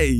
Hei,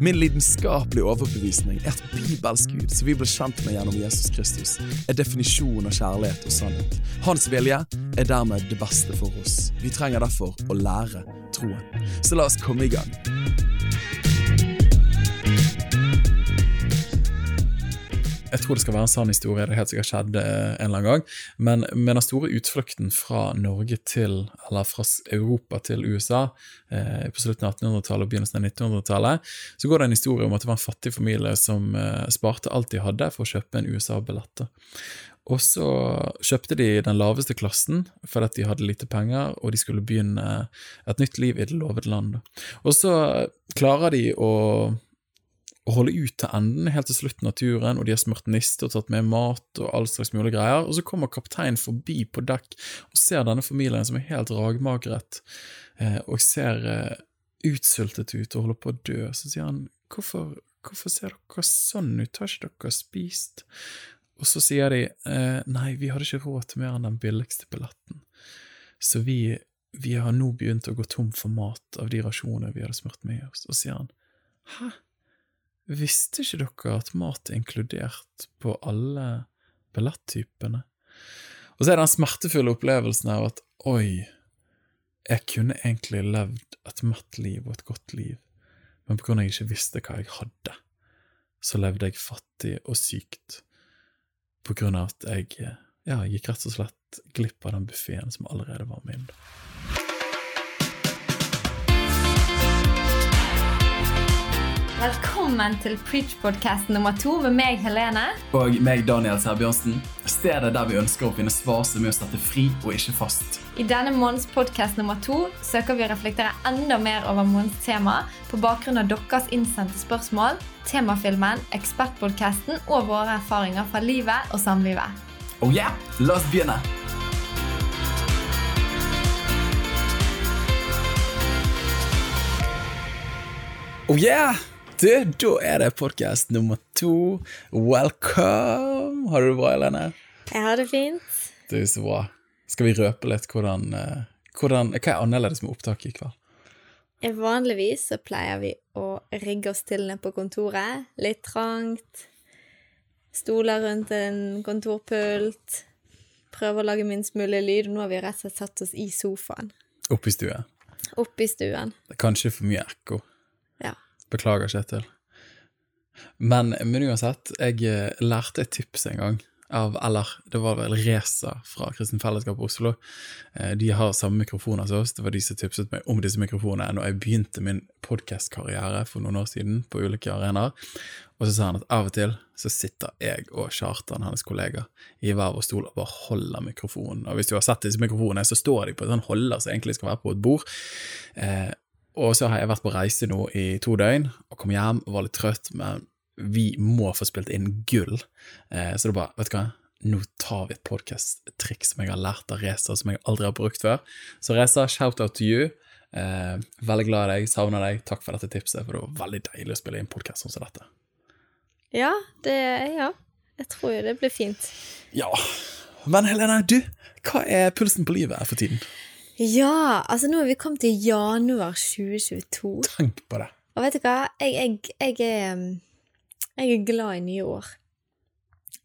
Min lidenskapelige overbevisning er at bibelsk Gud, som vi ble kjent med gjennom Jesus Kristus, er definisjonen av kjærlighet og sannhet. Hans vilje er dermed det beste for oss. Vi trenger derfor å lære troen. Så la oss komme i gang. Jeg tror det skal være en sann historie, det har helt sikkert skjedd eh, en eller annen gang. Men med den store utflukten fra Norge til, eller fra Europa til USA eh, på slutten av 1800-tallet og begynnelsen av 1900-tallet, så går det en historie om at det var en fattig familie som eh, sparte alt de hadde for å kjøpe en USA-billett. Og så kjøpte de den laveste klassen fordi de hadde lite penger, og de skulle begynne et nytt liv i det lovede land. Og så klarer de å å holde ut til enden, helt til slutten av turen, og de har smurt niste og tatt med mat og all slags mulig greier, og så kommer kapteinen forbi på dekk og ser denne familien som er helt ragmagret eh, og ser eh, utsultet ut og holder på å dø. Så sier han hvorfor, hvorfor ser dere sånn ut, har ikke dere spist? Og så sier de eh, nei, vi hadde ikke råd til mer enn den billigste billetten, så vi, vi har nå begynt å gå tom for mat av de rasjonene vi hadde smurt med oss. Og sier han hæ? Visste ikke dere at mat er inkludert på alle billettypene? Og så er det den smertefulle opplevelsen av at oi, jeg kunne egentlig levd et mett liv og et godt liv, men på grunn av jeg ikke visste hva jeg hadde, så levde jeg fattig og sykt, på grunn av at jeg ja, gikk rett og slett glipp av den buffeen som allerede var min. Velkommen til Preach-podkast nummer to med meg, Helene. Og meg, Daniel Sæbjørnsen. Stedet der vi ønsker å finne svar som er å sette fri og ikke fast. I denne måneds podkast nummer to søker vi å reflektere enda mer over månedens tema på bakgrunn av deres innsendte spørsmål, temafilmen, ekspertpodkasten og våre erfaringer fra livet og samlivet. Oh yeah, la oss begynne! Oh yeah! Du, da er det podkast nummer to. Welcome! Har du det bra, Helene? Jeg har det fint. Du, så bra. Skal vi røpe litt hvordan, eh, hvordan Hva er annerledes med opptaket i kveld? Vanligvis så pleier vi å rigge oss til ned på kontoret. Litt trangt. Stoler rundt en kontorpult. Prøve å lage minst mulig lyd. Nå har vi rett og slett satt oss i sofaen. Oppe i stuen? Oppe i stuen. Det er kanskje for mye ekko. Beklager, Kjetil. Men, men uansett, jeg eh, lærte et tips en gang av Eller det var vel Reza fra Kristen Fellesskap Oslo. Eh, de har samme mikrofoner som oss. Det var de som tipset meg om disse mikrofonene når jeg begynte min podkastkarriere for noen år siden på ulike arenaer. Og så sa han at av og til så sitter jeg og Kjartan, hennes kollega, i hver vår stol og bare holder mikrofonen. Og hvis du har sett disse mikrofonene, så står de på en sånn holder som egentlig skal være på et bord. Eh, og så har jeg vært på reise nå i to døgn, og kom hjem og var litt trøtt, men vi må få spilt inn gull. Eh, så det er bare, vet du hva, nå tar vi et podkast-triks som jeg har lært av Reza, som jeg aldri har brukt før. Så Reza, shout-out to you. Eh, veldig glad i deg, savner deg. Takk for dette tipset, for det var veldig deilig å spille inn podkast sånn som dette. Ja, det Ja. Jeg tror jo det blir fint. Ja. Men Helene, du, hva er pulsen på livet for tiden? Ja, altså nå er vi kommet til januar 2022. Tenk på det. Og vet du hva? Jeg, jeg, jeg, er, jeg er glad i nye år.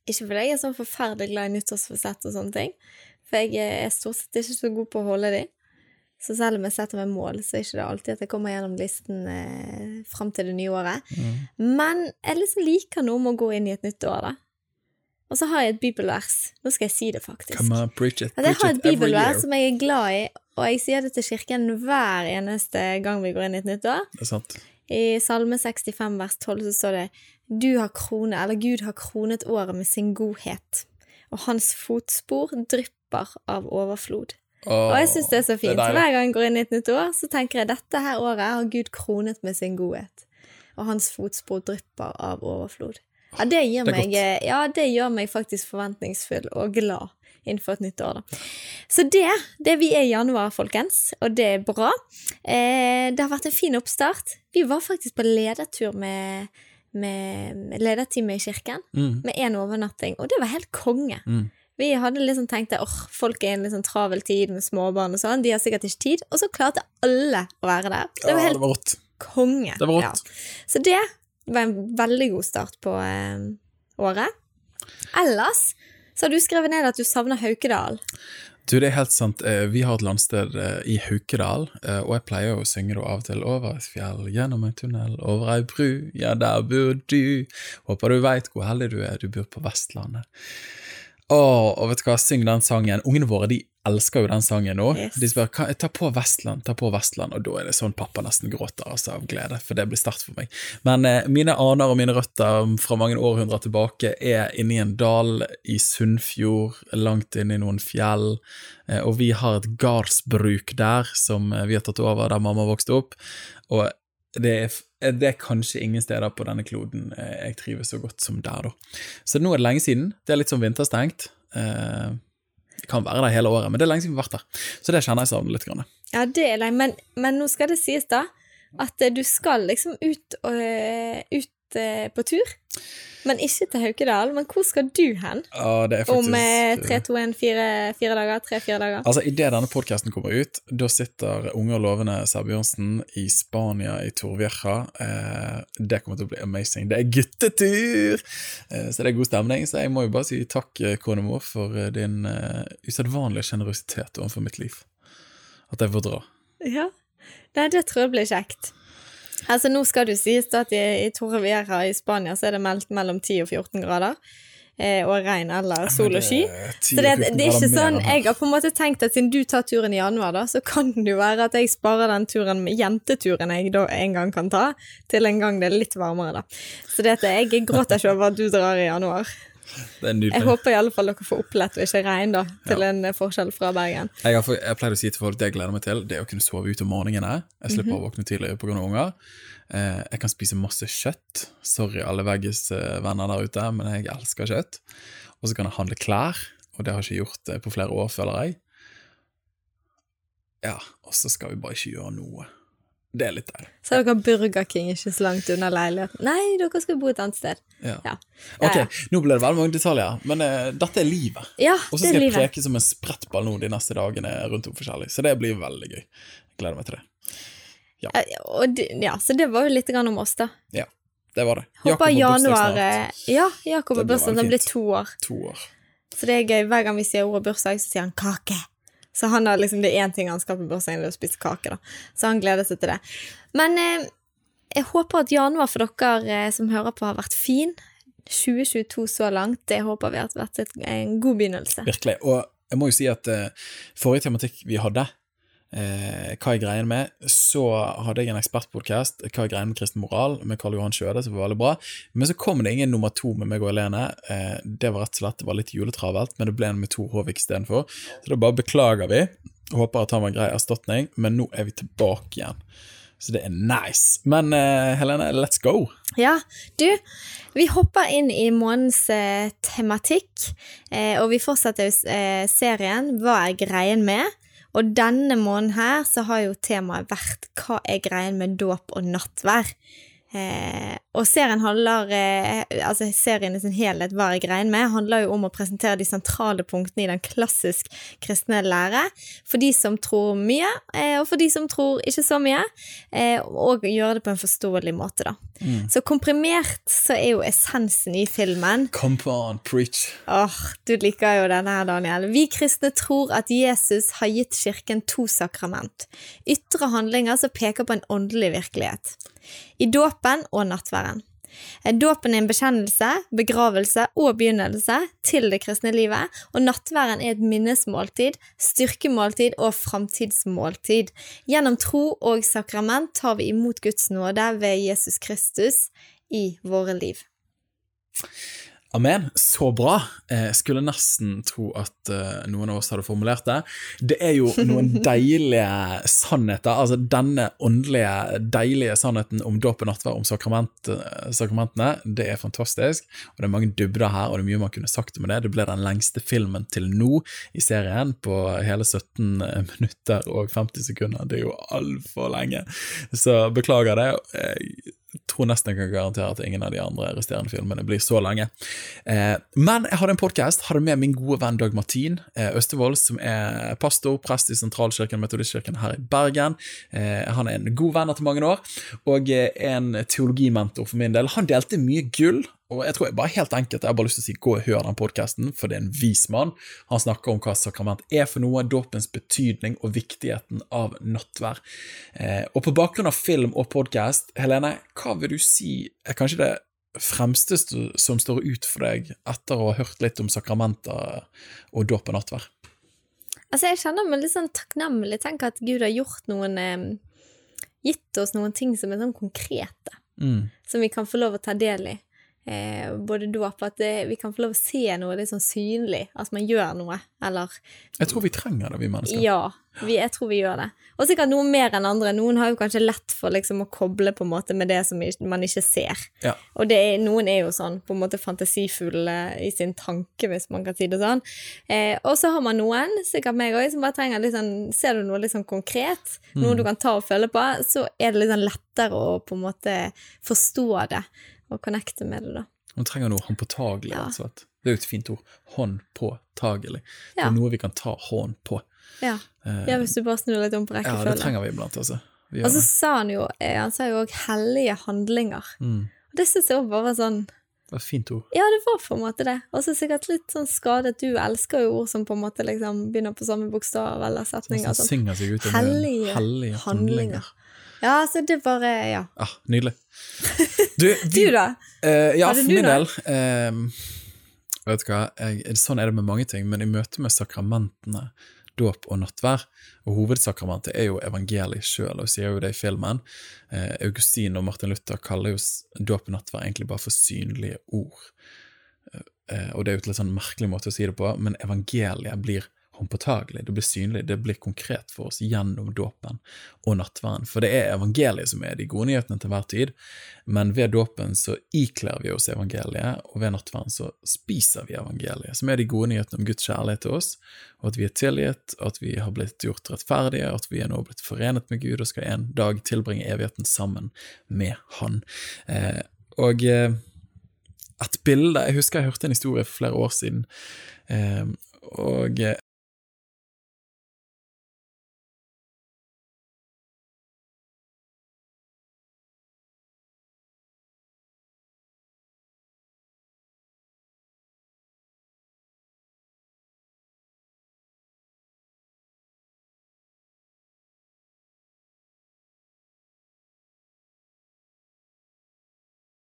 Ikke fordi jeg er sånn forferdelig glad i nyttårsforsett og sånne ting, for jeg er stort sett ikke så god på å holde de. Så selv om jeg setter meg mål, så er det ikke alltid at jeg kommer gjennom listen eh, fram til det nye året. Mm. Men jeg liksom liker noe med å gå inn i et nytt år, da. Og så har jeg et bibelvers. Nå skal jeg si det, faktisk. Come on, preach it, preach jeg har et bibelvers som jeg er glad i, og jeg sier det til kirken hver eneste gang vi går inn i et nytt år. Det er sant. I Salme 65 vers 12 så står det Du har krone, eller Gud har kronet året med sin godhet, og hans fotspor drypper av overflod. Oh, og jeg syns det er så fint. Så hver gang jeg går inn i et nytt år, så tenker jeg dette her året har Gud kronet med sin godhet. og hans fotspor drypper av overflod. Ja, det, gir Det meg, eh, ja, det gjør meg faktisk forventningsfull og glad innenfor et nytt år, da. Så det, det vi er i januar, folkens, og det er bra. Eh, det har vært en fin oppstart. Vi var faktisk på ledertur med, med, lederteamet i kirken, Mm. med én overnatting, og det var helt konge. Mm. Vi hadde liksom tenkt at åh, folk er i en sånn travel tid med småbarn og sånn, de har sikkert ikke tid, og så klarte alle å være der. Det Ja, var det helt var rått. konge. Det var Ja. Så det var en veldig god start på eh, året. Ellers så har du skrevet ned at du savner Haukedal. Du, det er helt sant. Eh, Vi har et landsted eh, i Haukedal, eh, og jeg pleier å synge det av og til over et fjell, gjennom en tunnel, over ei bru, ja, der bor du. Håper du veit hvor heldig du er, du bor på Vestlandet. Åh, og vet du hva, syng den sangen. Ungene våre de elsker jo den sangen nå. Yes. De spør "Hva- ta på Vestland, ta på Vestland, og da er det sånn pappa nesten gråter altså, av glede, for det blir start for meg. Men eh, mine aner og mine røtter fra mange århundrer tilbake er inni en dal i Sunnfjord, langt inne i noen fjell, eh, og vi har et gardsbruk der som eh, vi har tatt over der mamma vokste opp, og det er, det er kanskje ingen steder på denne kloden eh, jeg trives så godt som der, da. Så nå er det lenge siden. Det er litt som vinterstengt. Eh, det kan være der hele året, men det er lenge siden vi har vært der. Så det kjenner jeg savner litt. Grann. Ja, det er lenge, men, men nå skal det sies, da, at eh, du skal liksom ut, eh, ut øh, på tur. Men ikke til Haukedal. Men hvor skal du hen? Ah, det faktisk, Om eh, tre, to, en, fire, fire dager? Tre-fire dager? Altså, Idet denne podkasten kommer ut, da sitter unge og lovende Sæbjørnsen i Spania, i Torvieja. Eh, det kommer til å bli amazing. Det er guttetur! Eh, så det er god stemning. Så jeg må jo bare si takk, eh, kone mor, for eh, din eh, usedvanlige sjenerøsitet overfor mitt liv. At jeg får dra. Ja. Nei, det tror jeg blir kjekt. Altså, nå skal det jo sies at i, i Torrevieja i Spania så er det meldt mellom 10 og 14 grader. Eh, og regn eller sol og sky. Så det, det er ikke sånn Jeg har på en måte tenkt at siden du tar turen i januar, da, så kan det jo være at jeg sparer den turen med jenteturen jeg da en gang kan ta, til en gang det er litt varmere, da. Så det at jeg gråter ikke over at du drar i januar. Jeg håper i alle fall dere får opplett og ikke regn, da, til en eh, forskjell fra Bergen. Jeg, har, jeg pleier å si til folk det jeg gleder meg til, det er å kunne sove ut om morgenene. Jeg slipper å våkne tidligere pga. unger. Eh, jeg kan spise masse kjøtt. Sorry alle veggis-venner der ute, men jeg elsker kjøtt. Og så kan jeg handle klær, og det har jeg ikke gjort eh, på flere år, føler jeg. Ja, og så skal vi bare ikke gjøre noe. Det er litt der. Så dere Burger King ikke så langt unna leiligheten. Nei, dere skal bo et annet sted. Ja. Ja. Ok, Ja, nå ble det veldig mange detaljer, men uh, dette er livet. Ja, Og så skal er jeg livet. preke som en sprettball nå de neste dagene rundt om forskjellig, så det blir veldig gøy. Jeg gleder meg til det. Ja, og det, ja, så det var jo litt grann om oss, da. Ja, Det var det. Håper januar eh, Ja, Jakob Det har bursdag. Han blir to år. To år. Så det er gøy. Hver gang vi sier ordet bursdag, så sier han kake. Så han har liksom, det er én ting han skal på bursdagen, det er å spise kake. da. Så han gleder seg til det. Men eh, jeg håper at januar for dere eh, som hører på, har vært fin. 2022 så langt, det håper vi har vært et, en god begynnelse. Virkelig. Og jeg må jo si at eh, forrige tematikk vi hadde, eh, hva er greien med, så hadde jeg en ekspertpodkast, hva er greien med kristen moral, med Karl Johan Skjøde, som var veldig bra. Men så kom det ingen nummer to med meg og Helene. Eh, det var rett og slett det var litt juletravelt, men det ble en med Tor Håvik istedenfor. Så da bare beklager vi. Håper at han var en grei erstatning, men nå er vi tilbake igjen. Så det er nice. Men eh, Helene, let's go! Ja, du, vi hopper inn i månedens eh, tematikk, eh, og vi fortsetter serien Hva er greien med? Og denne måneden her så har jo temaet vært Hva er greien med dåp og nattvær? Eh, og serien handler eh, Altså serien i sin helhet, Hva jeg regner med? handler jo om å presentere de sentrale punktene i den klassisk kristne lære. For de som tror mye, eh, og for de som tror ikke så mye. Eh, og gjøre det på en forståelig måte, da. Så komprimert så er jo essensen i filmen Come on, preach. Åh, du liker jo denne her, Daniel. Vi kristne tror at Jesus har gitt kirken to sakrament. Ytre handlinger som peker på en åndelig virkelighet. I dåpen og nattværen. Dåpen er en bekjennelse, begravelse og begynnelse til det kristne livet, og nattværen er et minnesmåltid, styrkemåltid og framtidsmåltid. Gjennom tro og sakrament tar vi imot Guds nåde ved Jesus Kristus i våre liv. Amen. Så bra. Jeg skulle nesten tro at uh, noen av oss hadde formulert det. Det er jo noen deilige sannheter, altså denne åndelige, deilige sannheten om dåp og nattverd, om sakrament, sakramentene, det er fantastisk. Og det er mange dybder her, og det er mye man kunne sagt om det. Det ble den lengste filmen til nå i serien, på hele 17 minutter og 50 sekunder. Det er jo altfor lenge, så beklager det. Tror nesten jeg kan garantere at ingen av de andre resterende filmene blir så lenge. Eh, men jeg hadde en podkast, hadde med min gode venn Dag Martin eh, Østevold, som er pastor, prest i Sentralkirken Metodistkirken her i Bergen. Eh, han er en god venn etter mange år, og en teologimentor for min del. Han delte mye gull og jeg tror jeg bare helt enkelt, jeg har bare lyst til å si gå og hør den podkasten, for det er en vis mann. Han snakker om hva sakrament er for noe, dåpens betydning og viktigheten av nattvær. Eh, og på bakgrunn av film og podkast, Helene, hva vil du si er kanskje det fremste som står ut for deg etter å ha hørt litt om sakramenter og dåp og nattvær? Altså, jeg kjenner meg litt sånn takknemlig. Tenk at Gud har gjort noen eh, Gitt oss noen ting som er sånn konkrete. Mm. Som vi kan få lov å ta del i eh, både dåp at det, vi kan få lov å se noe litt sånn synlig, at man gjør noe, eller Jeg tror vi trenger det, vi mennesker. Ja, vi, jeg tror vi gjør det. Og sikkert noe mer enn andre. Noen har jo kanskje lett for liksom å koble på en måte med det som man ikke ser. Ja. Og er, noen er jo sånn på en måte fantasifulle i sin tanke, hvis man kan si det sånn. Eh, og så har man noen, sikkert meg òg, som bare trenger litt sånn Ser du noe litt sånn konkret, noe mm. du kan ta og følge på, så er det litt sånn lettere å på en måte forstå det og connecte med det, da. Hun trenger noe håndpåtagelig, rett Det er jo et fint ord. Håndpåtagelig. Det er noe vi kan ta hånd på. Ja. Eh, ja, hvis du bare snur litt om på rekkefølgen. Ja, det trenger vi iblant, altså. Og så sa han jo eh, Han sa jo òg 'hellige handlinger'. Mm. Og det syns jeg òg bare var sånn det var et fint ord. Ja, det var på en måte det. Og så sikkert litt sånn skadet. Du elsker jo ord som på en måte liksom begynner på samme bokstav eller setninger. Sånn, ut hellige, hellige handlinger. handlinger. Ja, så det bare Ja. Ah, nydelig. Du, vi, du da? Eh, ja, for min del eh, Vet du hva, jeg, sånn er det med mange ting, men i møte med sakramentene, dåp og nattvær, og hovedsakramentet er jo evangeliet sjøl, og sier jo det i filmen. Eh, Augustin og Martin Luther kaller jo dåp og nattvær egentlig bare for synlige ord. Eh, og det er jo et litt sånn merkelig måte å si det på, men evangeliet blir håndpåtagelig, det blir synlig, det blir konkret for oss gjennom dåpen og nattverden. For det er evangeliet som er de gode nyhetene til hver tid, men ved dåpen så ikler vi oss evangeliet, og ved nattverden så spiser vi evangeliet, som er de gode nyhetene om Guds kjærlighet til oss, og at vi er tilgitt, at vi har blitt gjort rettferdige, at vi er nå blitt forenet med Gud og skal en dag tilbringe evigheten sammen med Han. Eh, og eh, et bilde Jeg husker jeg hørte en historie for flere år siden. Eh, og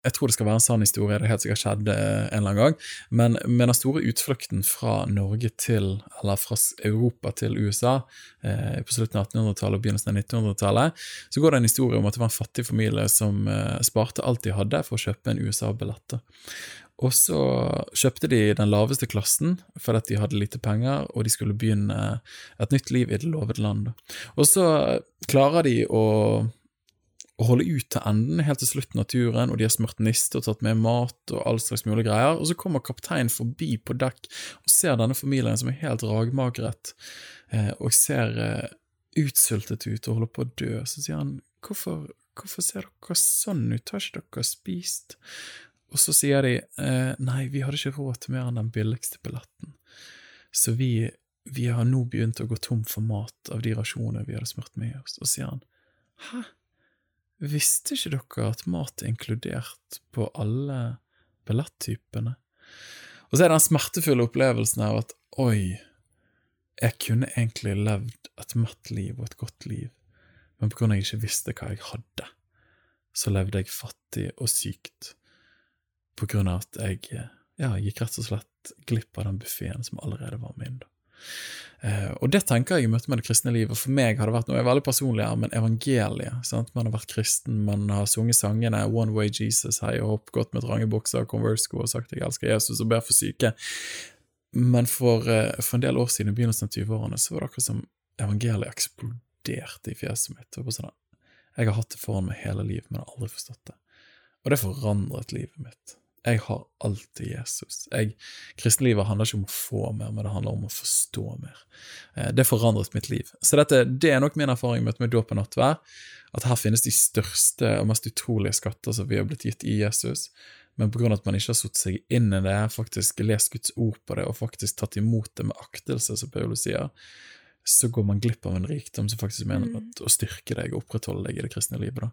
jeg tror det skal være en sann historie, det helt sikkert skjedd eh, en eller annen gang, men med den store utflukten fra Norge til, eller fra Europa til USA eh, på slutten av 1800-tallet og begynnelsen av 1900-tallet, så går det en historie om at det var en fattig familie som eh, sparte alt de hadde for å kjøpe en USA-billett. Og så kjøpte de den laveste klassen fordi de hadde lite penger, og de skulle begynne et nytt liv i det lovede land. Og så klarer de å å holde ut til enden, helt til slutten av turen, og de har smurt niste og tatt med mat og all slags mulige greier, og så kommer kapteinen forbi på dekk og ser denne familien som er helt ragmagret eh, og ser eh, utsultet ut og holder på å dø. Så sier han hvorfor, hvorfor ser dere sånn ut, har ikke dere spist? Og så sier de eh, nei, vi hadde ikke råd til mer enn den billigste billetten, så vi, vi har nå begynt å gå tom for mat av de rasjonene vi hadde smurt med oss. Og sier han hæ? Visste ikke dere at mat er inkludert på alle billettypene? Og så er det den smertefulle opplevelsen av at oi, jeg kunne egentlig levd et matt liv og et godt liv, men på grunn av jeg ikke visste hva jeg hadde, så levde jeg fattig og sykt, på grunn av at jeg ja, gikk rett og slett glipp av den buffeen som allerede var min. Eh, og det tenker jeg i møte med det kristne livet. For meg har det vært noe jeg er veldig personlig her, men evangeliet. sant? Man har vært kristen, man har sunget sangene One Way Jesus, hei og hopp, gått med trange bukser og Converse-sko og sagt jeg elsker Jesus og ber for syke. Men for, eh, for en del år siden, i begynnelsen av 20-årene, så var det akkurat som evangeliet eksploderte i fjeset mitt. Sånn, jeg har hatt det foran meg hele livet, men har aldri forstått det. Og det forandret livet mitt. Jeg har alltid Jesus. Jeg, Kristenlivet handler ikke om å få mer, men det handler om å forstå mer. Eh, det forandret mitt liv. Så dette, det er nok min erfaring med dåp og nattvær. At her finnes de største og mest utrolige skatter som vi har blitt gitt i Jesus. Men pga. at man ikke har satt seg inn i det, faktisk lest Guds ord på det og faktisk tatt imot det med aktelse, som Paulus sier, så går man glipp av en rikdom som faktisk mener Mm. å styrke deg og opprettholde deg i det kristne livet.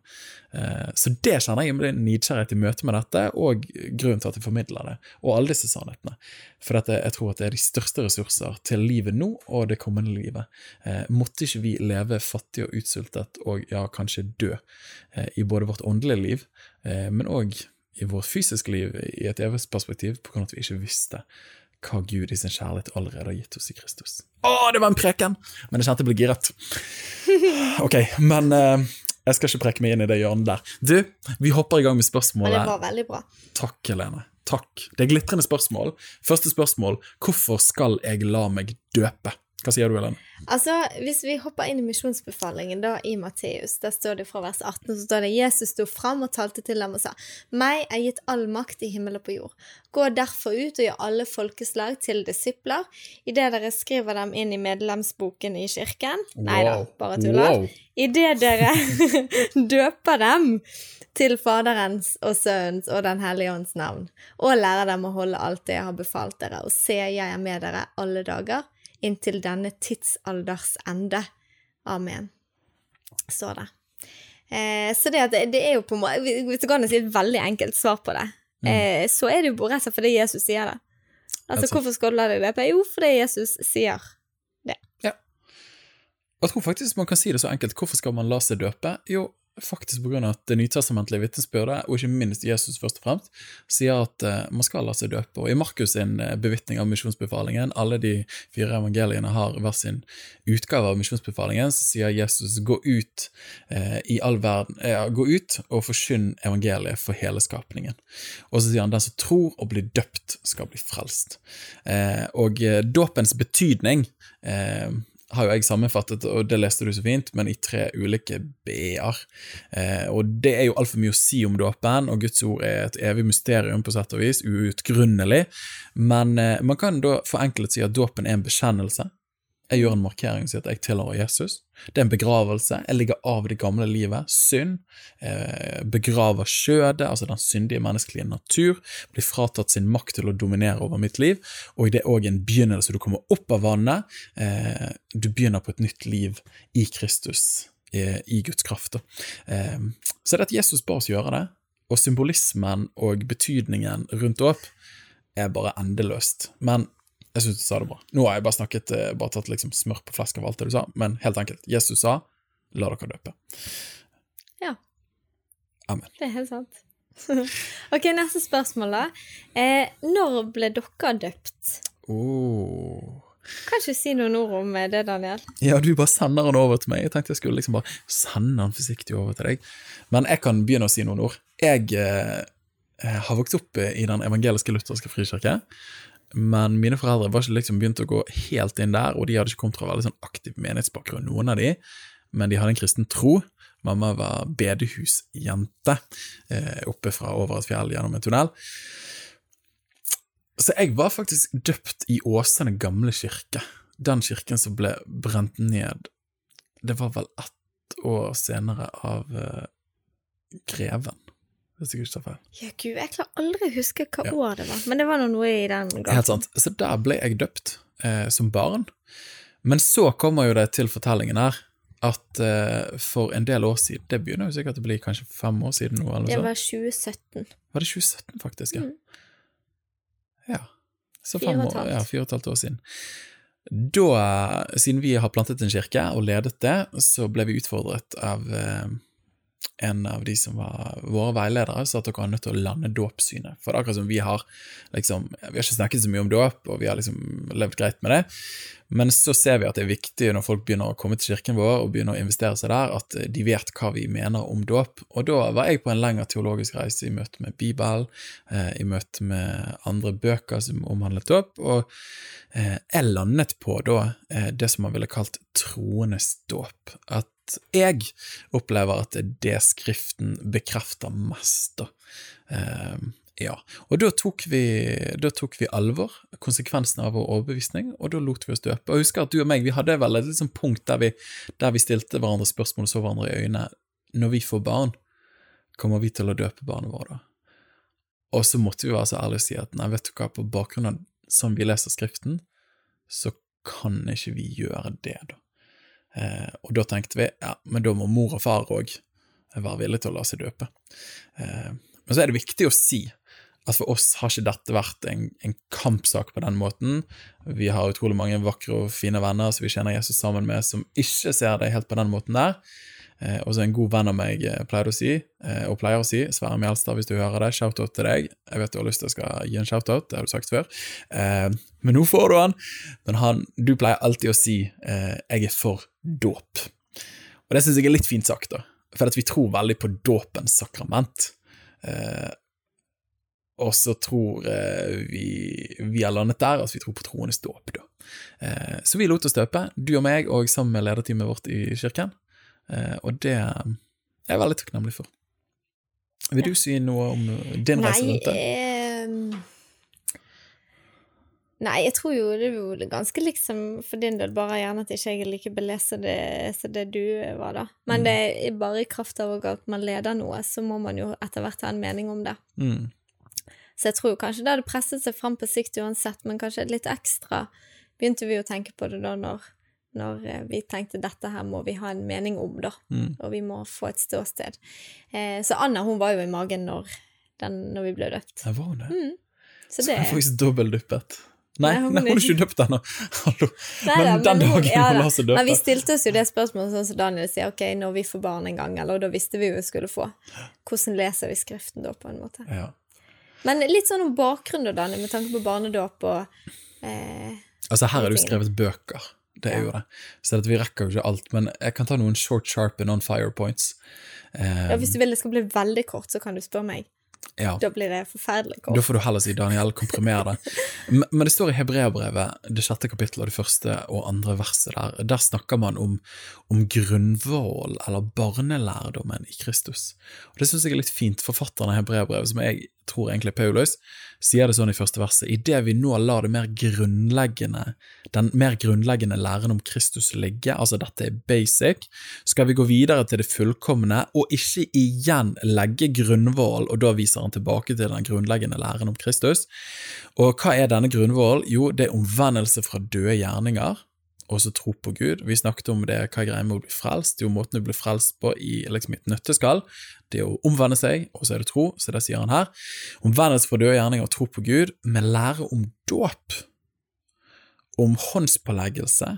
Eh, så det kjenner jeg med nidkjærlighet i møte med dette, og grunnen til at jeg formidler det, og alle disse sannhetene. For dette, jeg tror at det er de største ressurser til livet nå og det kommende livet. Eh, måtte ikke vi leve fattig og utsultet og ja, kanskje dø eh, i både vårt åndelige liv, eh, men òg i vårt fysiske liv i et evig perspektiv, på grunn av at vi ikke visste hva Gud i sin kjærlighet allerede har gitt oss i Kristus. Å, det var en preken! Men jeg kjente jeg ble giret. Ok, men uh, jeg skal ikke preke meg inn i det hjørnet der. Du, vi hopper i gang med Men det spørsmålet. var veldig bra. Takk, Helene. Takk. Det er glitrende spørsmål. Første spørsmål. Hvorfor skal jeg la meg døpe? Hva sier du, Ellen? Altså, Hvis vi hopper inn i misjonsbefalingen da i Matteus, der står det fra vers 18, så står det Jesus sto fram og talte til dem og sa, Meg er gitt all makt i himmel og på jord. Gå derfor ut og gjør alle folkeslag til disipler, idet dere skriver dem inn i medlemsboken i kirken. Nei da, bare tuller. Wow. Idet dere døper dem til Faderens og Sønnens og Den hellige ånds navn, og lærer dem å holde alt det jeg har befalt dere, og se, jeg er med dere alle dager inntil denne tidsalders ende. Amen. Så det. Eh, så det, det, det er jo på en måte Hvis du kan si et veldig enkelt svar på det, eh, så er det jo rett og slett fordi Jesus sier det. Altså, hvorfor skal du la deg døpe? Jo, fordi Jesus sier det. Ja. Jeg tror faktisk man kan si det så enkelt. Hvorfor skal man la seg døpe? Jo, faktisk av at det nytestamentlige vitnesbyrdet, og ikke minst Jesus først og fremst, sier at eh, man skal la seg døpe. Og i Markus sin uh, bevitning av misjonsbefalingen, alle de fire evangeliene har hver sin utgave av misjonsbefalingen, så sier Jesus gå ut eh, i all verden, eh, gå ut og forkynn evangeliet for hele skapningen. Og så sier han den som tror og blir døpt, skal bli frelst. Eh, og eh, dåpens betydning eh, har jo jeg sammenfattet, og det leste du så fint, men i tre ulike b-er. Eh, og det er jo altfor mye å si om dåpen, og Guds ord er et evig mysterium på sett og vis, uutgrunnelig. Men eh, man kan da forenklet si at dåpen er en bekjennelse. Jeg gjør en markering og sier at jeg tilhører Jesus. Det er en begravelse. Jeg ligger av det gamle livet, synd. Eh, begraver skjødet, altså den syndige menneskelige natur. Blir fratatt sin makt til å dominere over mitt liv. Og det er òg en begynnelse. Du kommer opp av vannet. Eh, du begynner på et nytt liv i Kristus, eh, i Guds kraft. Eh, så det at Jesus ba oss gjøre det, og symbolismen og betydningen rundt opp, er bare endeløst. Men jeg syns du sa det bra. Nå har jeg bare snakket, eh, bare tatt liksom smør på flaska av alt det du sa, men helt enkelt. Jesus sa 'la dere døpe'. Ja. Amen. Det er helt sant. ok, neste spørsmål, da. Eh, når ble dere døpt? Oh. Kan ikke si noen ord om eh, det, Daniel? Ja, du bare sender den over til meg. Jeg tenkte jeg skulle liksom bare sende den forsiktig over til deg. Men jeg kan begynne å si noen ord. Jeg eh, har vokst opp eh, i den evangeliske lutherske frikirke. Men mine foreldre var ikke liksom begynt å gå helt inn der, og de hadde ikke kommet fra veldig sånn aktiv menighetsbakgrunn, noen av de, men de hadde en kristen tro. Mamma var bedehusjente eh, oppe fra over et fjell gjennom en tunnel. Så jeg var faktisk døpt i Åsane gamle kirke. Den kirken som ble brent ned Det var vel ett år senere av eh, Greven, hvis jeg ikke tar feil. Ja, gud, jeg klarer aldri å huske hva Ja. år det var, men det var noe i den gangen. Helt sant. Så der ble jeg døpt eh, som barn. Men så kommer jo det til fortellingen her at eh, for en del år siden Det begynner jo sikkert å bli kanskje fem år siden nå, eller Det var 2017. Var det 2017, faktisk? Ja. Mm. ja. Så fem år, ja, fire og et halvt år siden. Da, siden vi har plantet en kirke og ledet det, så ble vi utfordret av eh, en av de som var våre veiledere, sa at dere er nødt til å lande dåpssynet. For det er akkurat som vi har liksom, Vi har ikke snakket så mye om dåp, og vi har liksom levd greit med det, Men så ser vi at det er viktig når folk begynner å komme til kirken vår og begynner å investere seg der, at de vet hva vi mener om dåp. Og da var jeg på en lengre teologisk reise i møte med Bibelen, eh, i møte med andre bøker som omhandlet dåp, og eh, jeg landet på da eh, det som man ville kalt troendes dåp. At jeg opplever at det Skriften bekrefter mest, da. Ja, og da tok, vi, da tok vi alvor, konsekvensene av vår overbevisning, og da lot vi oss døpe. Og jeg husker at du og meg, vi hadde vel et liksom punkt der vi, der vi stilte hverandre spørsmål og så hverandre i øynene. Når vi får barn, kommer vi til å døpe barnet vårt da? Og så måtte vi være så ærlige og si at nei, vet du hva, på bakgrunn av som vi leser Skriften, så kan ikke vi gjøre det, da. Eh, og da tenkte vi ja, men da må mor og far òg være villige til å la seg døpe. Eh, men så er det viktig å si at for oss har ikke dette vært en, en, kampsak på den måten. Vi har utrolig mange vakre og fine venner som vi kjenner Jesus sammen med, som ikke ser det helt på den måten der. Eh, og så en god venn av meg pleide pleier å si, eh, og pleier å si, Sverre Mjelstad, hvis du hører det, shout-out til deg. Jeg vet du har lyst til å skal gi en shout-out, det har du sagt før. Eh, men nå får du han. Men han, du pleier alltid å si eh, 'jeg er for dåp'. Og det syns jeg er litt fint sagt, da. For at vi tror veldig på dåpens sakrament. Og så tror eh, vi vi har landet der, altså vi tror på troendes dåp, da. Eh, så vi lot oss døpe, du og meg, og sammen med lederteamet vårt i kirken. Eh, og det er jeg veldig takknemlig for. Vil du si noe om din reise rundt det? Nei, jeg tror jo det jo ganske liksom for din del, bare gjerne at ikke jeg er like belest som det, det, du var, da. Men mm. det er bare i kraft av at man leder noe, så må man jo etter hvert ha en mening om det. Mm. Så jeg tror kanskje det hadde presset seg fram på sikt uansett, men kanskje litt ekstra begynte vi å tenke på det da når, når eh, vi tenkte dette her må vi ha en mening om, da, mm. og vi må få et ståsted. Eh, så Anna hun var jo i magen når, den, når vi ble døpt. Jeg var det? Mm. Så, så det er faktisk dobbeltduppet. Nei, nei, hun, nei, hun er ikke døpt ennå. Hallo. Nei, men den dagen hun, ja, hun lar seg døpe. Men vi stilte oss jo det spørsmålet sånn som Daniel sier, ok, når vi får barn en gang, eller da visste vi jo vi skulle få. Hvordan leser vi Skriften da, på en måte? Ja. Men litt sånn om bakgrunnen, Daniel, med tanke på barnedåp og eh, Altså, her er det jo skrevet bøker. Det er ja. jo det. Så vi rekker jo ikke alt. Men jeg kan ta noen short, sharp and on fire points. Um, ja, hvis du vil det skal bli veldig kort, så kan du spørre meg. Ja. Da blir det forferdelig kort. Da får du heller si Daniel, komprimer det. Men det står i Hebreabrevet, det sjette kapittelet og det første og andre verset der, der snakker man om, om grunnvoll, eller barnelærdommen i Kristus. Og Det syns jeg er litt fint. Forfatteren av Hebreabrevet, som jeg tror egentlig Paulus, sier det sånn i første verset, idet vi nå lar det mer grunnleggende, den mer grunnleggende læren om Kristus ligge, altså dette er basic, skal vi gå videre til det fullkomne og ikke igjen legge grunnvoll, og da viser han tilbake til den grunnleggende læren om Kristus. Og hva er denne grunnvollen? Jo, det er omvendelse fra døde gjerninger og så tro på Gud. Vi snakket om det, hva greia med å bli frelst? Jo, måten du blir frelst på i liksom et nøtteskall, det er å omvende seg, og så er det tro, så det sier han her. Omvendelse fra døde gjerninger og tro på Gud, med lære om dåp, om håndspåleggelse.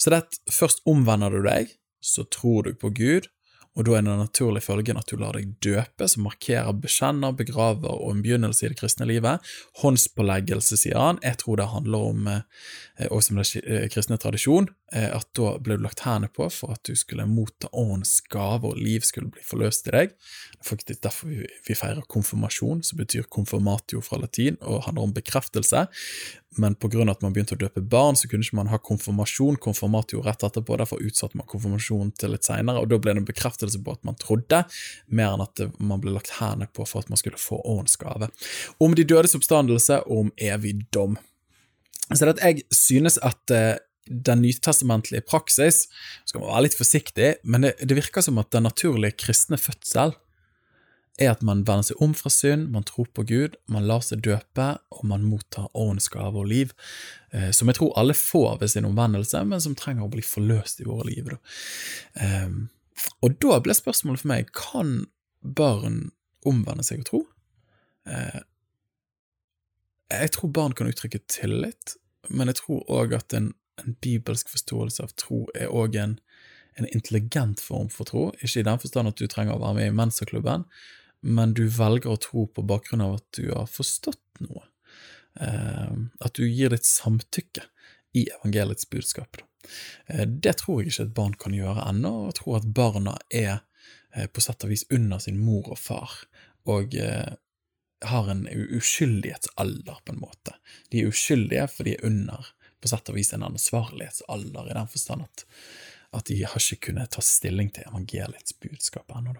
Så det at først omvender du deg, så tror du på Gud, og da er det naturlig følgen at du lar deg døpe, som markerer bekjenner, begraver og en begynnelse i det kristne livet. Håndspåleggelse, sier han, jeg tror det handler om, eh, også som det eh, kristne tradisjon, at da ble du lagt hendene på for at du skulle motta åndens gave, og liv skulle bli forløst i deg. Det er faktisk derfor vi feirer konfirmasjon, som betyr konfirmatio fra latin, og handler om bekreftelse men pga. at man begynte å døpe barn, så kunne ikke man ha konfirmasjon, konfirmatio rett etterpå, derfor utsatte man konfirmasjonen til litt seinere, og da ble det en bekreftelse på at man trodde, mer enn at man ble lagt hendene på for at man skulle få åndens gave. Om de dødes oppstandelse og om evig dom. Så det at jeg synes at uh, den nytestamentlige praksis skal man være litt forsiktig, men det, det virker som at den naturlige kristne fødsel er at man vender seg om fra synd, man tror på Gud, man lar seg døpe, og man mottar åndens gave og liv, eh, som jeg tror alle får ved sin omvendelse, men som trenger å bli forløst i våre liv. Da. Eh, og da ble spørsmålet for meg kan barn omvende seg og tro. Eh, jeg tror barn kan uttrykke tillit, men jeg tror òg at en, en, bibelsk forståelse av tro er òg en, en intelligent form for tro, ikke i den forstand at du trenger å være med i Mensaklubben, men du velger å tro på bakgrunn av at du har forstått noe. Eh, at du gir ditt samtykke i evangeliets budskap. Eh, det tror jeg ikke et barn kan gjøre ennå, og jeg tror at barna er eh, på sett og vis under sin mor og far, og eh, har en uskyldighetsalder, på en måte. De er uskyldige, for de er under på sett og vis en ansvarlighetsalder, i den forstand at at de har ikke kunnet ta stilling til evangeliets budskap ennå.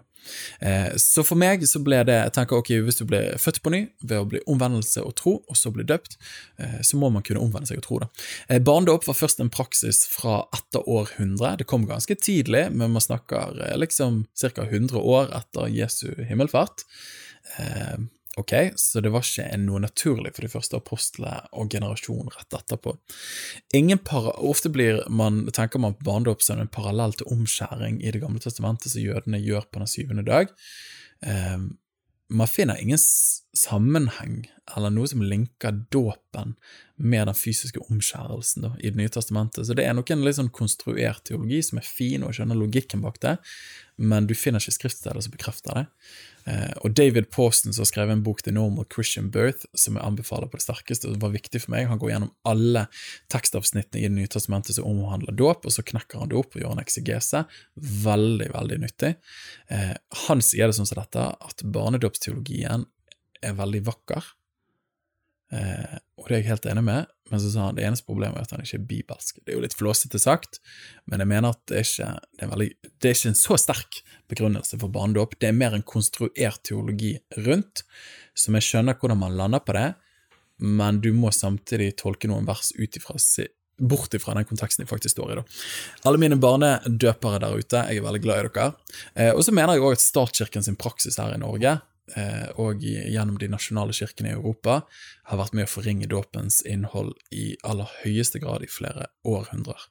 Eh, så for meg så ble det jeg tenker, ok, Hvis du blir født på ny ved å bli omvendelse og tro, og så bli døpt, eh, så må man kunne omvende seg og tro. da. Eh, barndåp var først en praksis fra etter århundre. Det kom ganske tidlig, men man snakker eh, liksom ca. 100 år etter Jesu himmelfart. Eh, Ok, så det var ikke noe naturlig for de første apostlene og generasjonen rett etterpå. Para, Ofte man, tenker man på barndåp som en parallell til omskjæring i Det gamle testamentet som jødene gjør på den syvende dag. Um, man finner ingen sammenheng eller noe som linker dåpen med den fysiske omskjærelsen da, i Det nye testamentet. Så det er nok en litt sånn konstruert teologi som er fin, og skjønner logikken bak det, men du finner ikke skriftsteder som bekrefter det. Eh, og David Pawston, som har skrevet en bok The Normal Christian Birth, som jeg anbefaler på det sterkeste, og var viktig for meg, han går gjennom alle tekstavsnittene i Det nye testamentet som omhandler dåp, og så knekker han det opp og gjør en eksegese. Veldig, veldig nyttig. Eh, han sier det sånn som dette, at barnedåpsteologien er veldig vakker. Eh, og det er jeg helt enig med, men så sa han det eneste problemet er at han ikke er bibelsk. Det er jo litt flåsete sagt, men jeg mener at det er ikke, det er veldig, det er ikke en så sterk begrunnelse for barnedåp. Det er mer en konstruert teologi rundt, som jeg skjønner hvordan man lander på det, men du må samtidig tolke noen vers ut ifra bort ifra den konteksten de faktisk står i. da. Alle mine barnedøpere der ute, jeg er veldig glad i dere. Eh, og så mener jeg òg at statskirken sin praksis her i Norge og gjennom de nasjonale kirkene i Europa har vært med å forringe dåpens innhold i aller høyeste grad i flere århundrer.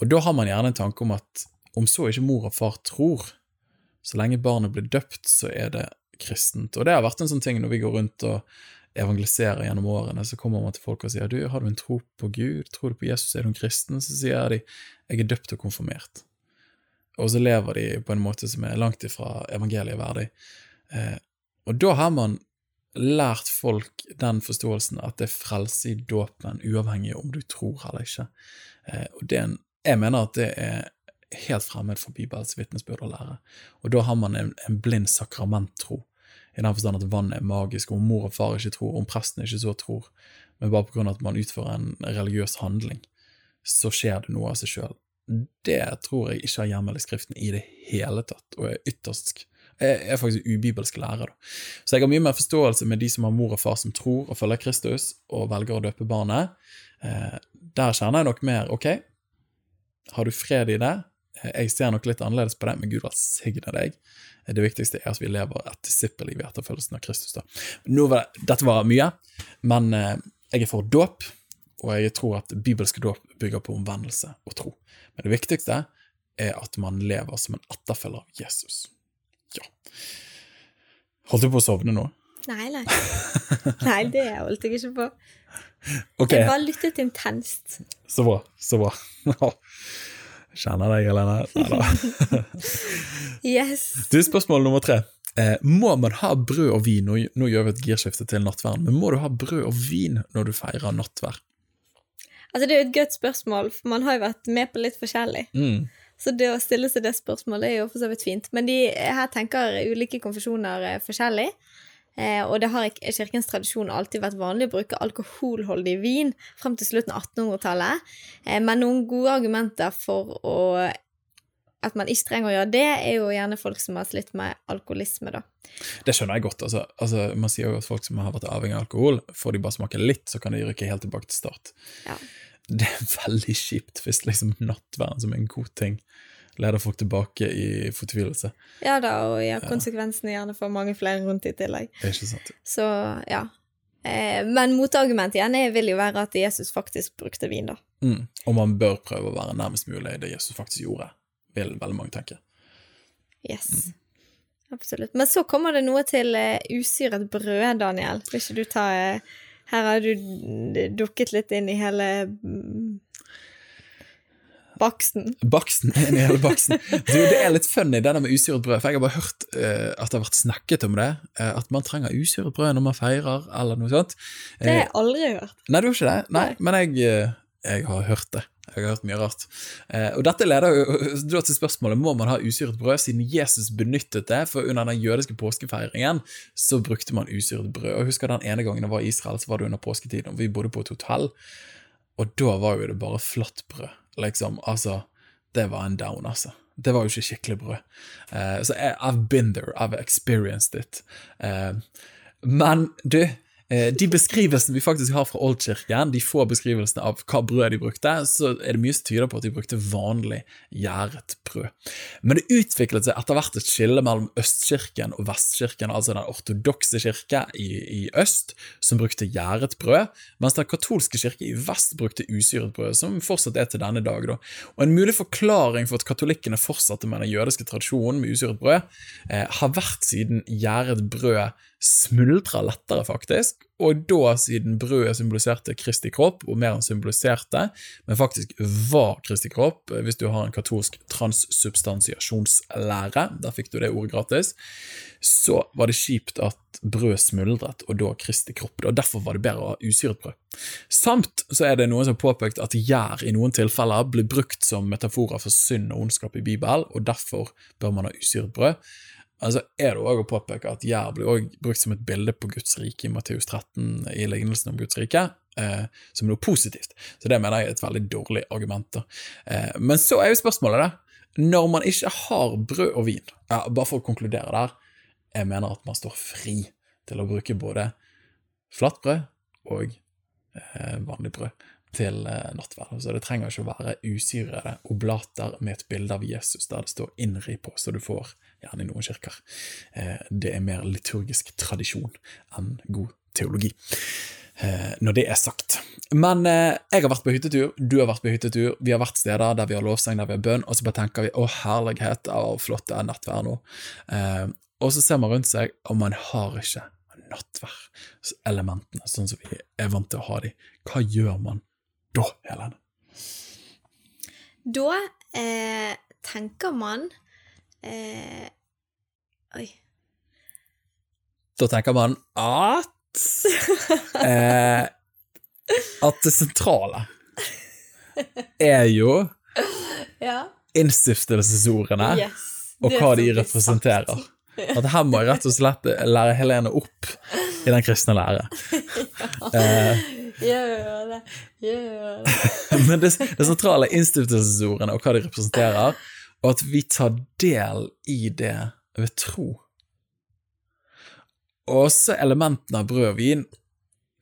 Og da har man gjerne en tanke om at om så ikke mor og far tror, så lenge barnet blir døpt, så er det kristent. Og det har vært en sånn ting når vi går rundt og evangeliserer gjennom årene, så kommer man til folk og sier du, har du en tro på Gud, tror du på Jesus, er du en kristen? Så sier de jeg er døpt og konfirmert. Og så lever de på en måte som er langt ifra evangeliet verdig. Eh, og da har man lært folk den forståelsen at det er frelse i dåpen, uavhengig om du tror eller ikke. Eh, og det, jeg mener at det er helt fremmed for Bibels vitnesbyrd å lære. Og da har man en, en blind sakramenttro, i den forstand at vannet er magisk, om mor og far ikke tror, om presten ikke så tror, men bare av at man utfører en religiøs handling, så skjer det noe av seg sjøl. Det tror jeg ikke har hjemmel i Skriften i det hele tatt, og er ytterst er faktisk ubibelske lærere. Så jeg har mye mer forståelse med de som har mor og far som tror og følger Kristus, og velger å døpe barnet. Eh, der kjenner jeg nok mer ok, har du fred i det? Eh, jeg ser nok litt annerledes på det, men Gud velsigne deg. Det viktigste er at vi lever et disippelliv i etterfølgelsen av Kristus. da. Var, dette var mye, men eh, jeg er for dåp, og jeg tror at bibelske dåp bygger på omvendelse og tro. Men det viktigste er at man lever som en etterfølger av Jesus. Ja. Holdt du på å sovne nå? Nei, nei. Nei, det holdt jeg ikke på. Okay. Jeg bare lyttet intenst. Så bra. Så bra. Kjenner deg, Helene. Nei da. yes. Du, spørsmål nummer tre. Eh, må man ha brød og vin? Nå, nå gjør vi et girskifte til nattverden, men må du ha brød og vin når du feirer nattverd? Altså, det er jo et godt spørsmål, for man har jo vært med på litt forskjellig. Mm. Så det å stille seg det spørsmålet er jo for så vidt fint. Men de, her tenker ulike konfesjoner eh, forskjellig. Eh, og det har i kirkens tradisjon alltid vært vanlig å bruke alkoholholdig vin frem til slutten av 1800-tallet. Eh, men noen gode argumenter for å, at man ikke trenger å gjøre det, er jo gjerne folk som har slitt med alkoholisme, da. Det skjønner jeg godt. Altså, altså, man sier jo at folk som har vært avhengig av alkohol, får de bare smake litt, så kan de rykke helt tilbake til start. Ja det er veldig kjipt hvis liksom nattverden, som er en god ting, leder folk tilbake i fortvilelse. Ja da, og ja, konsekvensene gjerne for mange flere rundt i tillegg. Det er ikke sant. Så ja. Eh, men motargumentet igjen vil jo være at Jesus faktisk brukte vin, da. Mm. Og man bør prøve å være nærmest mulig det Jesus faktisk gjorde, vil veldig mange tenke. Yes. Mm. Absolutt. Men så kommer det noe til uh, usyret brød, Daniel. Vil ikke du ta uh, her har du dukket litt inn i hele mm, baksten. Baksten inn i hele baksten. Du, det er litt funny, det der med usyret brød, for jeg har bare hørt uh, at det har vært snakket om det. Uh, at man trenger usyret brød når man feirer, eller noe sånt. Uh, det har jeg aldri hørt. Nei, du har ikke det? Nei. men jeg jeg har hørt det. Jeg har hørt mye rart. Eh, og dette leder jo til spørsmålet må man ha usyret brød, siden Jesus benyttet det. For under den jødiske påskefeiringen så brukte man usyret brød. Og husker den ene gangen jeg var i Israel, så var det under påsketiden, og vi bodde på et hotell. Og da var jo det bare flatbrød, liksom. Altså, det var en down, altså. Det var jo ikke skikkelig brød. Eh, så I've been there, I've experienced it. Eh, men du, de beskrivelsene vi faktisk har fra Oldkirken, de få beskrivelsene av hva brød de brukte, så er det mye som tyder på at de brukte vanlig gjæret brød. Men det utviklet seg etter hvert et skille mellom Østkirken og Vestkirken, altså den ortodokse kirke i, i øst, som brukte gjæret brød, mens den katolske kirke i vest brukte usyret brød, som fortsatt er til denne dag. Da. Og En mulig forklaring for at katolikkene fortsatte med den jødiske tradisjonen med usyret brød, eh, har vært siden gjæret brød smuldra lettere, faktisk, og da, siden brødet symboliserte Kristi kropp, og mer enn symboliserte, men faktisk var Kristi kropp, hvis du har en katolsk transsubstansiasjonslære, der fikk du det ordet gratis, så var det kjipt at brød smuldret, og da Kristi kropp, og derfor var det bedre å ha usyret brød. Samt så er det noen som har påpekt at gjær i noen tilfeller blir brukt som metaforer for synd og ondskap i Bibelen, og derfor bør man ha usyret brød. Altså er det òg å påpeke at jær blir også brukt som et bilde på Guds rike i Matteus 13 i lignelsen om Guds rike, eh, som noe positivt. Så det mener jeg er et veldig dårlig argument. Eh, men så er jo spørsmålet, det, når man ikke har brød og vin ja, Bare for å konkludere der, jeg mener at man står fri til å bruke både flatbrød og eh, vanlig brød til eh, nattverd. Så det trenger ikke å være usyrede oblater med et bilde av Jesus der det står 'innri' på, så du får gjerne i noen kirker. Eh, det er mer liturgisk tradisjon enn god teologi. Eh, når det er sagt. Men jeg har vært på hyttetur, du har vært på hyttetur, vi har vært steder der vi har lovsang, der vi har bønn, og så bare tenker vi 'Å, herlighet, å, flott det er nattverd nå'. Og så ser man rundt seg, og man har ikke nattverdelementene sånn som vi er vant til å ha de. Hva gjør man da, Helene? Da eh, tenker man eh, Oi. Da tenker man at eh, At det sentrale er jo ja. innstiftelsesordene yes, og hva de representerer. At her må jeg rett og slett lære Helene opp i den kristne lære. ja. Gjør det. Gjør det. Men det, det sentrale er innstiftelsesordene og hva de representerer, og at vi tar del i det ved tro. Også elementene av brød og vin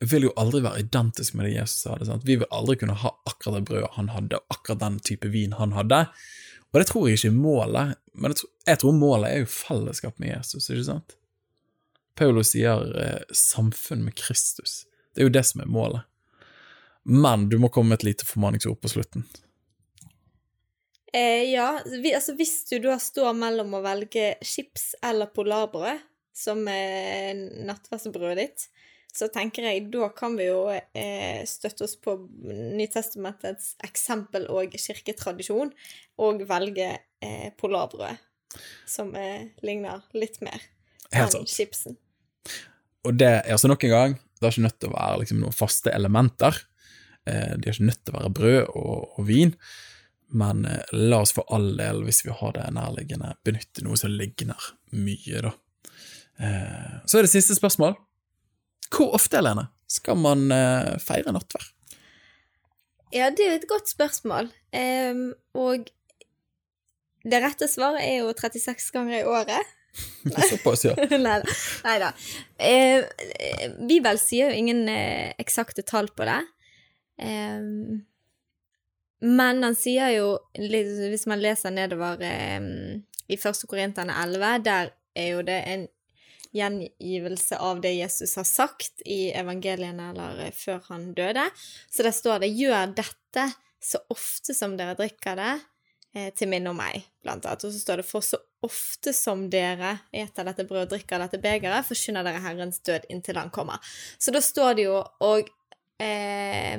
vil jo aldri være identisk med det Jesus hadde. Sant? Vi vil aldri kunne ha akkurat det brødet han hadde, og akkurat den type vin han hadde. Og det tror jeg ikke er målet, men jeg tror, målet er jo fellesskap med Jesus, ikke sant? Paulus sier eh, samfunn med Kristus. Det er jo det som er målet. Men du må komme med et lite formaningsord på slutten. Eh, ja, vi, altså hvis du da står mellom å velge chips eller polarbrød som er nattverdsbrødet ditt, så tenker jeg da kan vi jo eh, støtte oss på Nytestamentets eksempel og kirketradisjon, og velge eh, polarbrød, som eh, ligner litt mer enn chipsen. Og det er altså nok en gang det er ikke nødt til å være liksom, noen faste elementer. Eh, de er ikke nødt til å være brød og, og vin. Men eh, la oss for all del, hvis vi har det nærliggende, benytte noe som ligner mye, da. Eh, så er det siste spørsmål. Hvor ofte, Helene, skal man feire nattverd? Ja, det er jo et godt spørsmål. Um, og det rette svaret er jo 36 ganger i året. Såpass, ja. Nei da. Eh, Bibelen sier jo ingen eh, eksakte tall på det. Eh, men han sier jo, hvis man leser nedover eh, i 1. Korinterne 11, der er jo det en gjengivelse av det Jesus har sagt i evangeliene eller eh, før han døde. Så der står det 'gjør dette så ofte som dere drikker det', eh, til minne om meg, blant annet. Og så står det 'for så ofte som dere eter dette brødet og drikker dette begeret, forkynner dere Herrens død inntil han kommer'. Så da står det jo og eh,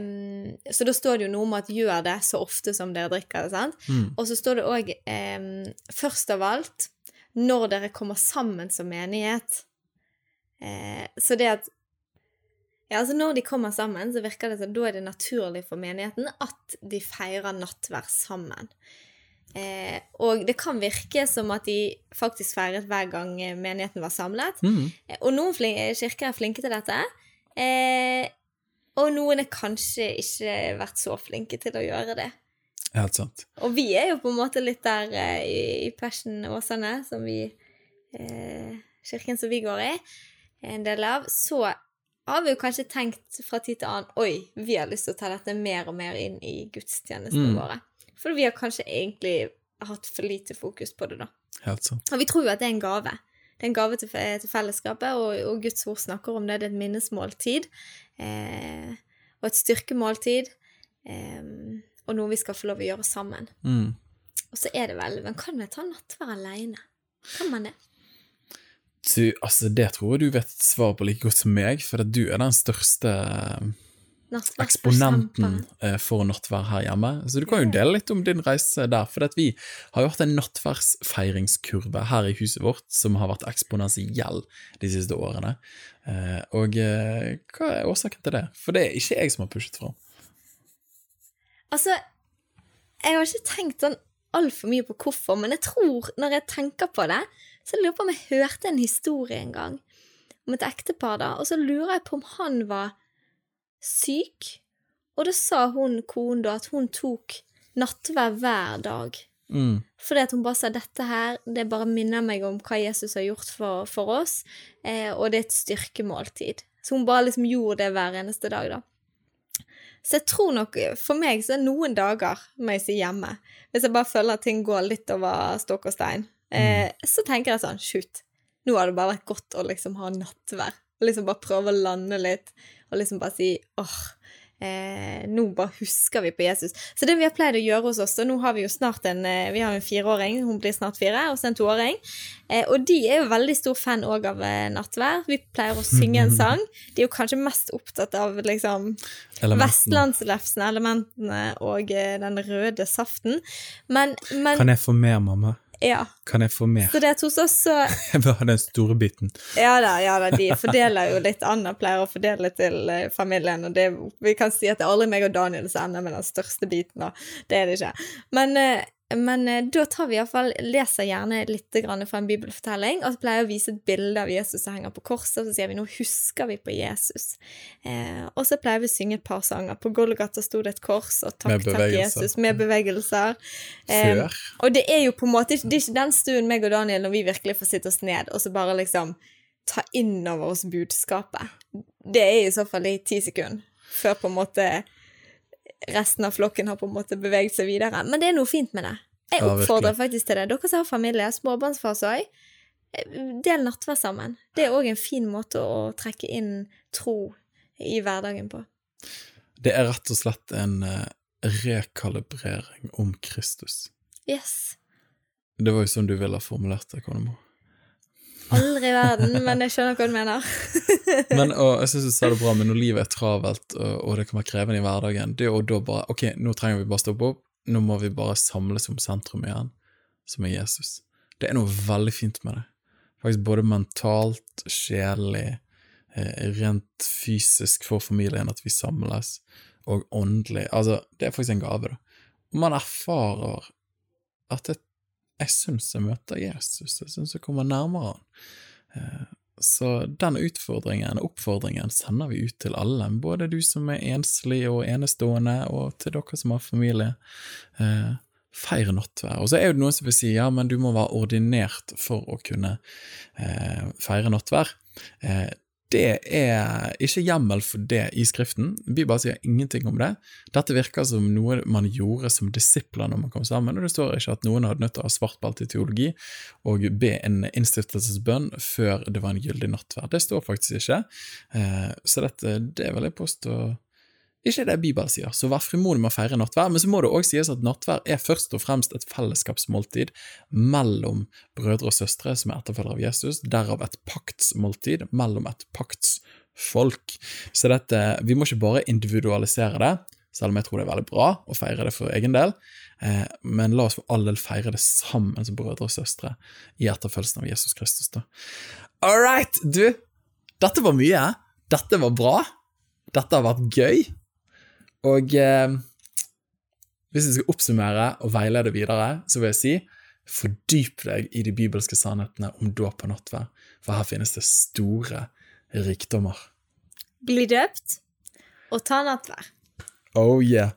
Så da står det jo noe om at 'gjør det så ofte som dere drikker det', sant? Mm. Og så står det òg eh, 'først av alt' når dere kommer sammen som menighet. Eh, så det at Ja, altså Når de kommer sammen, så virker det som da er det naturlig for menigheten at de feirer nattverd sammen. Eh, og det kan virke som at de faktisk feiret hver gang menigheten var samlet. Mm. Eh, Og noen kirker er flinke til dette. Eh, og noen er kanskje ikke vært så flinke til å gjøre det. Helt sant. Og vi er jo på en måte litt der eh, i, i Passion Åsane, som vi eh, Kirken som vi går i, en del av. Så har vi jo kanskje tenkt fra tid til annen Oi, vi har lyst til å ta dette mer og mer inn i gudstjenestene Mm. våre. For vi har kanskje egentlig hatt for lite fokus på det, da. Helt sant. Og vi tror jo at det er en gave. Det er en gave til, til fellesskapet, og, og Guds ord snakker om det. Det er et minnesmåltid. Eh, og et styrkemåltid. Eh, og noe vi skal få lov å gjøre sammen. Mm. Og så er det vel Men kan vi ta nattverd aleine? Kan man det? Du, altså, det tror jeg du vet svaret på like godt som meg, for at du er den største eh, eksponenten eh, for nattvær her hjemme. Så du kan jo dele litt om din reise der, for vi har jo hatt en nattværsfeiringskurve her i huset vårt som har vært eksponentiell de siste årene. Eh, Og hva er årsaken til det? For det er ikke jeg som har pushet fram. Altså, jeg har ikke tenkt sånn altfor mye på hvorfor, men jeg tror, når jeg tenker på det, så jeg lurer på om jeg hørte en historie en gang om et ektepar, da, og så lurer jeg på om han var syk, og da sa hun konen da at hun tok nattvær hver dag. Mm. Fordi at hun bare sa dette her, det bare minner meg om hva Jesus har gjort for, for oss, eh, og det er et styrkemåltid. Så hun bare liksom gjorde det hver eneste dag, da. Så jeg tror nok, for meg så er noen dager må jeg si hjemme, hvis jeg bare føler at ting går litt over stokk og stein, eh, så tenker jeg sånn, shoot, nå har det bare vært godt å liksom ha nattvær, og liksom bare prøve å lande litt, og liksom bare si, åh, eh, nå bare husker vi på Jesus. Så det vi har pleid å gjøre hos oss, og nå har vi jo snart en, eh, vi har en fireåring, hun blir snart fire, og så en toåring, eh, og de er jo veldig stor fan også av eh, nattvær. Vi pleier å synge en sang. De er jo kanskje mest opptatt av liksom vestlandslefsen, vestlandslefsene, elementene og den røde saften. Men, men Kan jeg få mer, mamma? Ja. Kan jeg få mer? Så det hos oss så Jeg vil ha den store biten. Ja da, ja da, de fordeler jo litt. Anna pleier å fordele til eh, familien, og det, vi kan si at det er aldri meg og Daniel som ender med den største biten, da. det er det ikke. Men, eh, men eh, da tar vi iallfall Leser gjerne litt fra en bibelfortelling, og så pleier jeg å vise et bilde av Jesus som henger på korset, og så sier vi nå husker vi på Jesus. Eh, og så pleier vi å synge et par sanger. På Golgata sto det et kors, og takk, takk. Jesus, med bevegelser. Eh, og det er jo på en måte Det er ikke den stuen meg og Daniel når vi virkelig får sitte oss ned og så bare liksom ta inn over oss budskapet. Det er i så fall i ti sekunder før på en måte resten av flokken har på en måte beveget seg videre. Men det er noe fint med det. Jeg Ja, oppfordrer faktisk til det. Dere som har familie, småbarnsfase òg, del nattvær sammen. Det er òg en fin måte å trekke inn tro i hverdagen på. Det er rett og slett en eh, rekalibrering om Kristus. Yes. Det var jo sånn du ville ha formulert det, konemor. Aldri i verden, men jeg skjønner hva du mener. Men og jeg synes du sa det bra, men når livet er travelt, og, det kan være krevende i hverdagen, det å da bare Ok, nå trenger vi bare stoppe opp, nå må vi bare samles om sentrum igjen, som er Jesus. Det er noe veldig fint med det. Faktisk både mentalt, sjelelig, eh, rent fysisk for familien at vi samles, og åndelig. Altså, det er faktisk en gave, da. Og man erfarer at jeg, jeg syns jeg møter Jesus, jeg syns jeg kommer nærmere han. Eh, så den utfordringen, oppfordringen, sender vi ut til alle, både du som er enslig og enestående, og til dere som har familie. Eh, feir nattvær. Og så er det noen som vil si ja, men du må være ordinert for å kunne eh, feire nattvær. Det er ikke hjemmel for det i Skriften. Bibelen sier ingenting om det. Dette virker som noe man gjorde som disipler når man kom sammen, og det står ikke at noen hadde nødt til å ha svart belte i teologi og be en innstiftelsesbønn før det var en gyldig nattverd. Det står faktisk ikke, eh, så dette, det vil jeg påstå ikke det Bibelen sier, så vær frimodig med å feire nattvær, men så må det òg sies at nattvær er først og fremst et fellesskapsmåltid mellom brødre og søstre som er etterfølgere av Jesus, derav et paktsmåltid mellom et paktsfolk. Så dette, vi må ikke bare individualisere det, selv om jeg tror det er veldig bra å feire det for egen del, eh, men la oss for all del feire det sammen som brødre og søstre i etterfølgelsen av Jesus Kristus. da. All right, du, dette var mye. Dette var bra. Dette har vært gøy. Og eh, hvis jeg skal oppsummere og veilede videre, så vil jeg si fordyp deg i de bibelske sannhetene om dåp og nattverd, for her finnes det store rikdommer. Bli døpt og ta nattvær. Oh yeah.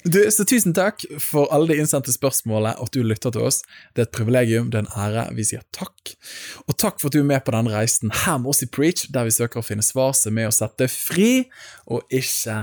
Du, så tusen takk for alle de innsendte spørsmålene, og at du lytter til oss. Det er et privilegium, det er en ære. Vi sier takk. Og takk for at du er med på denne reisen her med oss i Preach, der vi søker å finne svar som er med å sette fri, og ikke